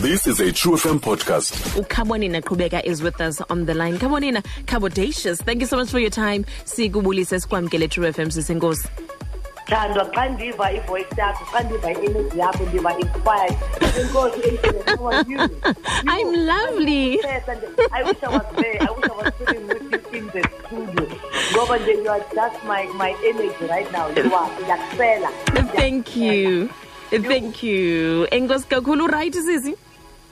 This is a True FM podcast. uKhabonina Qhubeka is with us on the line. Khabonina, Kabodacious, thank you so much for your time. Sikubulise sikwamkele True FM sisenkosi. thandwa xa ndiva ivoice yakho xa ndiva i-energy yakho ndiva inspired enkosi Adrian, how are you? I'm lovely. I wish I was there. I wish I was sitting with you in the studio. Ngoba nje you are just my, my energy right now. You are. Ndiyakusela. Thank you. Thank you. Enkosi kakhulu right sisi?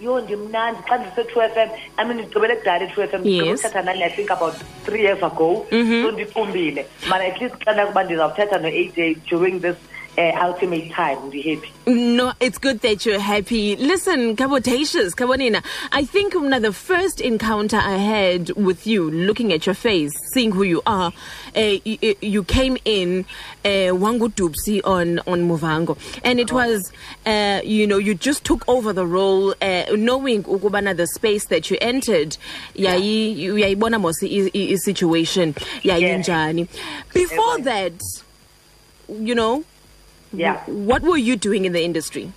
Yho ndimnandi xa ndise-True FM. I mean ndigqibele kudala i-True FM. Ndigqibele Yes. uthetha nani I think about three years ago. Mm-hmm. So ndifumbile. But at least xa ndakuba ndizawuthetha no-AJ during this uh, ultimate time ndihappy. No, it's good that you're happy. Listen, Kabodacious, Khabonina, I think um, the first encounter I had with you, looking at your face, seeing who you are, uh, you, you came in uh, Wangu Dupsi on, on Muvhango. And it was, uh, you know, you just took over the role, uh, knowing ukubana the space that you entered, yayi, uyayibona mos i- i- i- situation, yayinjani. Before that, you know, Yeah. what were you doing in the industry?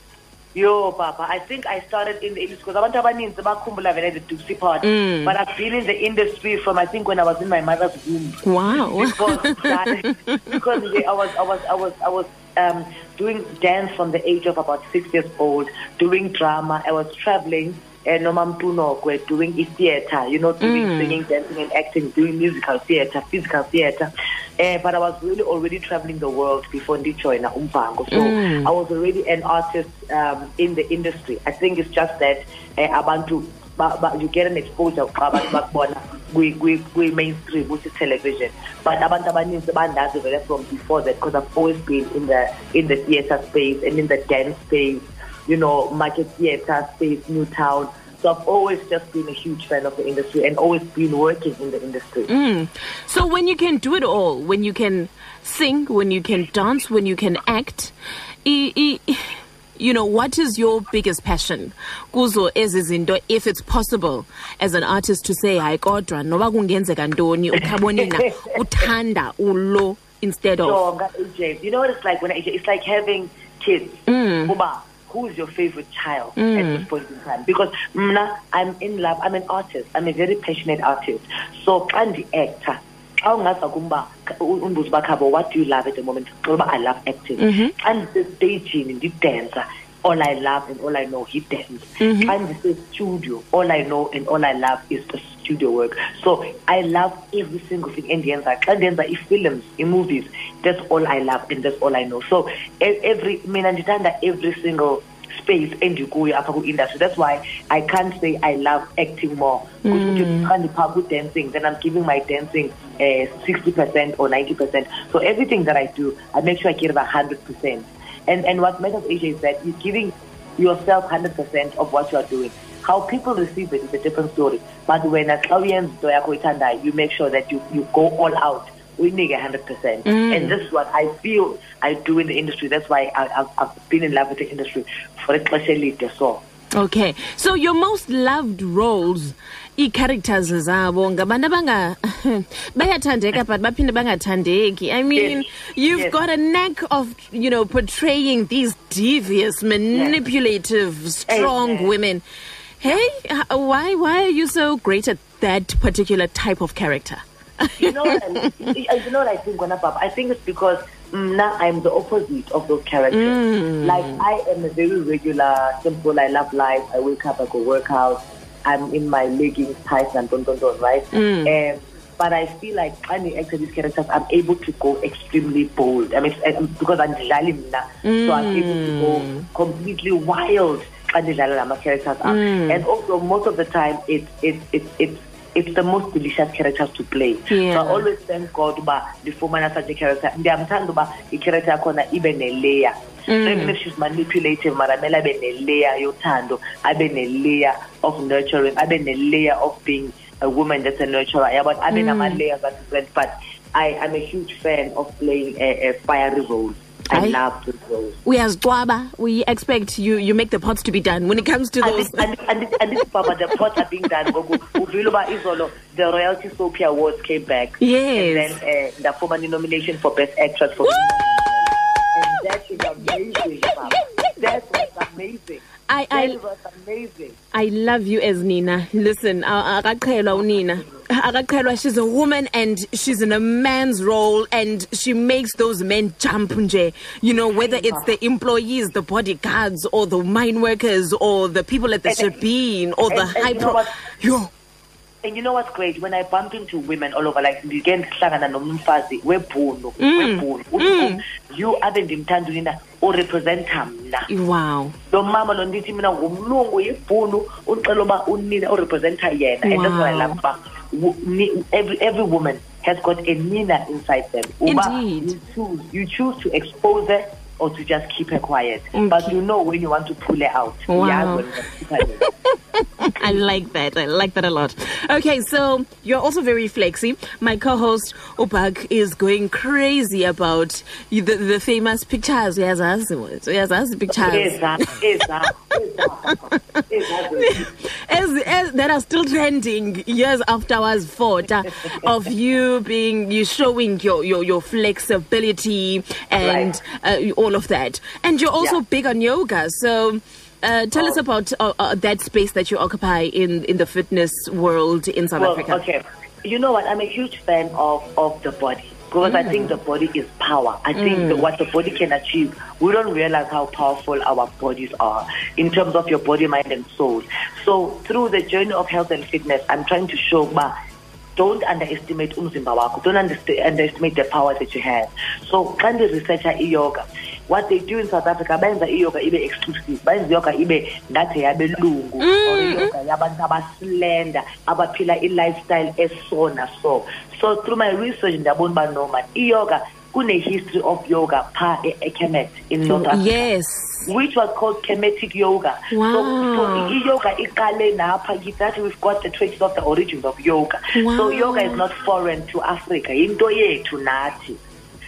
Yo, Papa, I think I started in the industry because abantu abaninzi bakhumbula vele the Dupsy part. But I've been in the industry from I think when I was in my mother's womb. Wow. Because, because I was I was I was I was um, doing dance from the age of about six years old, doing drama. I was traveling. Uh, Noma Mpunokwe, doing e theater, you know, doing singing, dancing, and acting, doing musical theater, physical theater. Uh, but I was really already traveling the world before joined Umbango. So I was already an artist um, in the industry. I think it's just that uh, abantu ba- ba- you get an exposure xa abantu bakubona kwi- kwi- kwi-mainstream which is television but abantu abaninzi bandazi vele from before that because i've always been in the in the theatre space and in the dance space you know market theatre space newtown so i've always just been a huge fan of the industry and always been working in the industry mm. So when you can do it all, when you can sing, when you can dance, when you can act, i- i- you know, what is your biggest passion? Kuzo ezi zinto, if it's possible as an artist to say, hayi kodwa, noba kungenzeka ntoni, ukhabonina, uthanda ulo instead of. AJ. You know what it's like when? It's like having kids. Mm. Uba, who's your favorite child at mm. this point in time? Because mna, I'm in love. I'm an artist. I'm a very passionate artist. So, can the actor? Xa ungaza kumba umbuzo bakhabo what do you love at the moment ngoba i love acting mm-hmm. xa ndisestagini ndidansa all i love and all i know he dance xa studio, all i know and all i love is the studio work. So i love every single thing. Endiyenza xa ndenza ii-films ii-movies that's all i love and that's all i know. So every mina ndithanda every single space endikuyo apha ku-industry. That's why i can't say i love acting more. Kuthi xa ndiphaa ku-dancing then i'm giving my dancing uh, 60 percent or 90 percent. So everything that i do i make sure i give it 100 percent and, and what matters Asia, is that you're giving yourself 100 percent of what you are doing. How people receive it is a different story. But when xa uyenza into yakho oyithandayo you make sure that you, you go all out We need 100 percent mm. and this is what i feel i do in the industry. That's why I, I've, I've been in love with the industry for ixesha elide so Okay. So your most loved roles, i-characters zabo ngabantu abanga bayathandeka but baphinde bangathandeki. I mean, Yes. you've Yes. got a knack of, you know, portraying these devious, manipulative, strong Amen. women. Hey, why why are you so great at that particular type of character? you know what I, you know what I think, Papa? I think it's because now I'm the opposite of those characters. Mm. Like I am a very regular, simple. I love life. I wake up, I go work out. I'm in my leggings, tights, and don don don, right? Mm. Um, but I feel like when I act these characters, I'm able to go extremely bold. I mean, because I'm Dlali Mna, so I'm able to go mm. completely wild. ndidlala lama characters are. And also, most of the time, it's it's it's it's it's the most delicious characters to play. Yeah. So I always thank God uba ndifumana such a character. Ndiyamthanda uba i-character yakhona ibe ne-layer. So mm. even if she's manipulative, mara mele abe ne-layer yothando, abe ne-layer of nurturing, abe ne-layer of being a woman that's a nurturer. Yeah, but abe mm. nama-layers are different. But I am a huge fan of playing a, a fiery role. I love those. Uyazigwaba. We expect you you make the pots to be done when it comes to those. and, and, this, and this Papa, the pots are being done. Gogo. Uvile uba izolo, the Royalty Soapie Awards came back. Yes. And then uh, the former nomination for Best Actress for And that is amazing, Papa. That was amazing. I, That I, was amazing. I love you as Nina. Listen, uh, akaqhelwa unina. Akaqhelwa, she's a woman and she's in a man's role and she makes those men jump nje. You know, whether it's the employees, the bodyguards, or the mine workers, or the people at the And- Shebeen, or the and- and high you know pro. Yo. And you know what's great? When I bump into women all over, like ndike ndihlangana nomfazi webhunu Mm. webhunu uthi kum, you ave ndimthanda unina urepresenta mna Wow. lo mama lo ndithi mina ngumlungu yibhunu ucela uba unina urepresenta yena and that's what I love ni- every, every woman has got a nina inside them uba Indeed. you choose, you choose to expose her or to just keep her quiet Okay. but you know when you want to pull her out Wow. Uyazi when you want to keep her there. I like that. I like that a lot. Okay, so you're also very flexy. My co-host Opak is going crazy about the, the famous pictures. Yes, yes, pictures. Eza, eza, eza, eza. as, as that are still trending years afterwards photo of you being you showing your your, your flexibility and uh, all of that and you're also Yeah. big on yoga so uh, tell us Oh. about uh, uh, that space that you occupy in, in the fitness world in South Well, Africa. okay. You know what? I'm a huge fan of, of the body because I think the body is power. I think that what the body can achieve, we don't realize how powerful our bodies are in terms of your body, mind, and soul. So through the journey of health and fitness, I'm trying to show ba, don't underestimate umzimba wakho. Don't underestimate the power that you have. So xa researcher yoga what they do in South Africa benza yoga ibe exclusive benza yoga ibe ngathi yabelungu or yoga yabantu abaslender abaphila i-lifestyle eso naso so through my research ndiyabona uba no man iyoga kune-history of yoga phaa e- ekemet in north africa yes. which was called Kemetic yoga. Wow. So, so i- yoga iqale napha that we've got the traces of the origins of yoga. Wow. So yoga is not foreign to Africa. Into yethu nathi.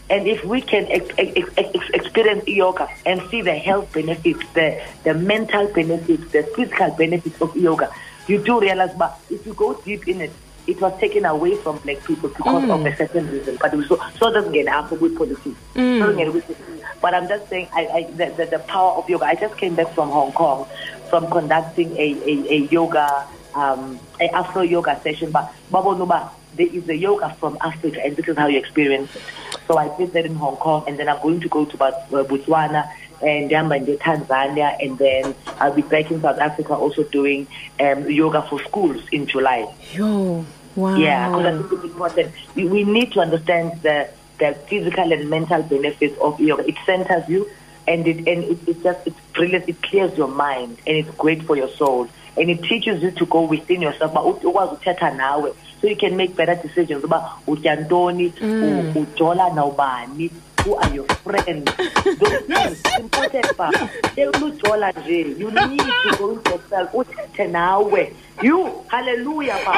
And if we can ex- ex- ex- experience yoga and see the health benefits, the, the mental benefits, the physical benefits of yoga, you do realize, but if you go deep in it, it was taken away from black people because of a certain reason. But we so so doesn't get after with politics. So doesn't get with But I'm just saying, I, I the, the, the power of yoga. I just came back from Hong Kong from conducting a, a, a yoga, um, a Afro yoga session. But Babo Nuba, there is a yoga from Africa, and this is how you experience it. So I did that in Hong Kong, and then I'm going to go to uh, Botswana and Yambande, Tanzania, and then I'll be back in South Africa also doing um, yoga for schools in July. Yo. Wow. Yeah, because I think it's important. We, need to understand the the physical and mental benefits of yoga. It centers you, and it and it, it just it's brilliant. It clears your mind, and it's great for your soul, and it teaches you to go within yourself. But ukwazi uthetha nawe, so you can make better decisions. Uba utya ntoni, u- ujola nawubani. Who are your friends? Those things important, ba. Ujola nje. You need to go yourself. Uthethe nawe. You, hallelujah, ba.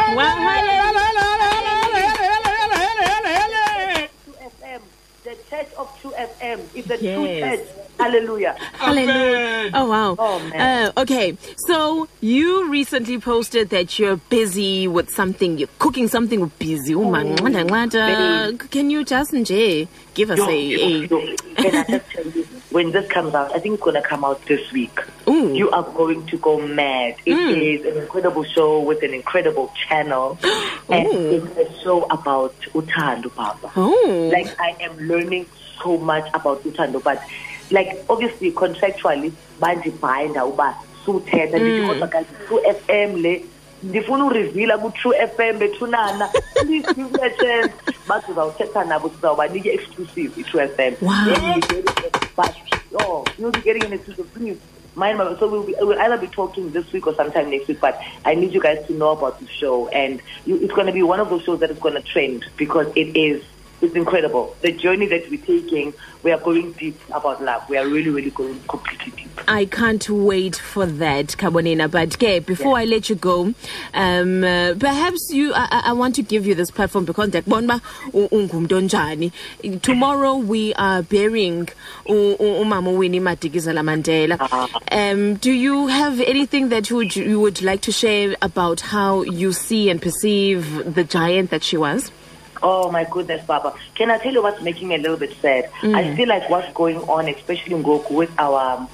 The church of True FM is the true Yes. church. Hallelujah. Hallelujah. Oh, wow. Oh, man. Uh, okay, so you recently posted that you're busy with something, you're cooking something busy. Oh, man. babe. Can you just nje, give us Yo, a. yo, a yo. Can I just tell you, when this comes out, I think it's going to come out this week. Ooh. You are going to go mad. It hmm. is an incredible show with an incredible channel. and it's a show about Utando, Papa. oh. Like, I am learning so much about Utando, but like, obviously, contractually, uba suthetha ndithi kodwa kanti true FM le ndifuna urivila ku-true FM bethunana please give me a chance bathi uzawuthetha nabo sizawubanike exclusive i-true FM Wow. But oh you'll be getting an exclusive please mind my so we'll, be, we'll either be talking this week or sometime next week but i need you guys to know about the show. And you, it's going to be one of those shows that is going to trend because it is it's incredible the journey that we're taking we are going deep about love we are really really going completely deep I can't wait for that, Khabonina. But okay, before I let you go, um, uh, perhaps you, I, I- want to give you this platform because u- Tomorrow we are burying u- u- umama Winnie Madikizela Mandela. Um, do you have anything that you would, you would like to share about how you see and perceive the giant that she was? Oh my goodness, Papa. Can I tell you what's making me a little bit sad? I feel like what's going on, especially in Goku, with our um,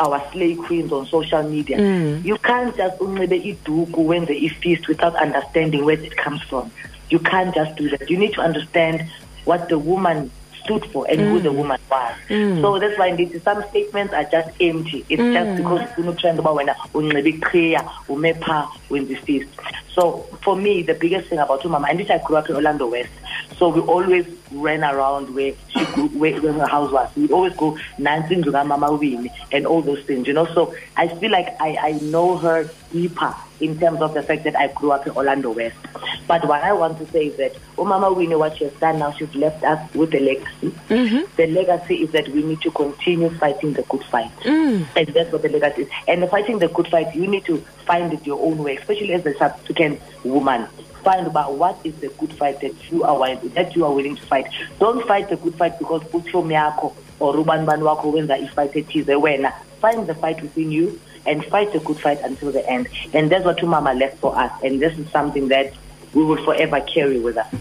our slay queens on social media. You can't just unxibe iduku when the feast without understanding where it comes from. You can't just do that. You need to understand what the woman stood for and who the mm. woman was. Mm. So that's why indeed some statements are just empty. It's just mm. because it's no trend about when unxibe iqhiya ume pha when the feast. So for me, the biggest thing about Umama, and this I grew up in Orlando West. So we always ran around where she grew, where, where her house was. We'd always go Nancy Mama Win and all those things, you know. So I feel like I, I know her deeper in terms of the fact that I grew up in Orlando West. But what I want to say is that oh, Umama Winnie, what she has done now, she's left us with a legacy. Mm-hmm. The legacy is that we need to continue fighting the good fight. Mm. And that's what the legacy is. And fighting the good fight, you need to find it your own way, especially as a South African woman. Find about what is the good fight that you are willing, that you are willing to fight. Don't fight the good fight because utshomi yakho or ubani bani wakho wenza ifight ethize wena. Find the fight within you and fight the good fight until the end. And that's what Umama left for us. And this is something that we will forever carry with us.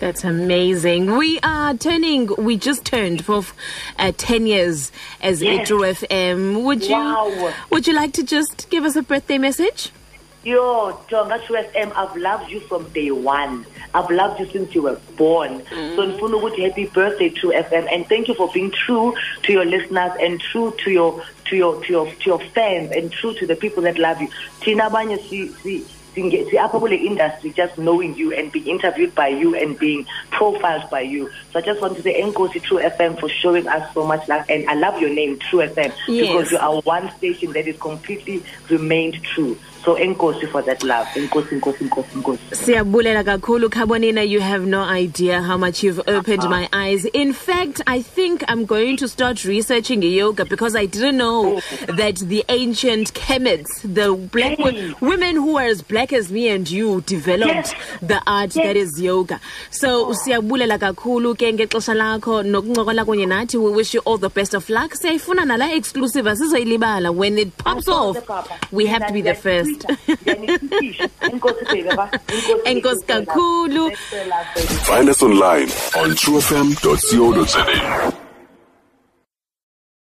That's amazing. We are turning, we just turned for uh, 10 years as Yes. Metro FM. Would you, Wow. would you like to just give us a birthday message? Yo, Tonga True FM, I've loved you from day one. I've loved you since you were born. So ngifuna ukuthi happy birthday True FM and thank you for being true to your listeners and true to your to your to your to your fans and true to the people that love you. Thina abanye si si apha kule industry just knowing you and being interviewed by you and being profiled by you. So I just want to say Enkosi True FM for showing us so much love and I love your name True FM Yes. because you are one station that is completely remained true. So enkosi for that love. Enkosi, enkosi, enkosi, enkosi. Siyabulela kakhulu Khabonina you have no idea how much you've opened my eyes. In fact, I think I'm going to start researching yoga because I didn't know that the ancient Kemets, the black Hey. women who are as black as me and you developed Yes. the art Yes. that is yoga. So siyabulela kakhulu ke ngexesha lakho nokuncokola kunye nathi we wish you all the best of luck. Siyayifuna nala exclusive asizoyilibala when it pops off. We have to be the first. Enkosi baby, ba? Enkosi. Enkosi kakhulu. Thanks for your love, baby. Find us online on truefm.co.za.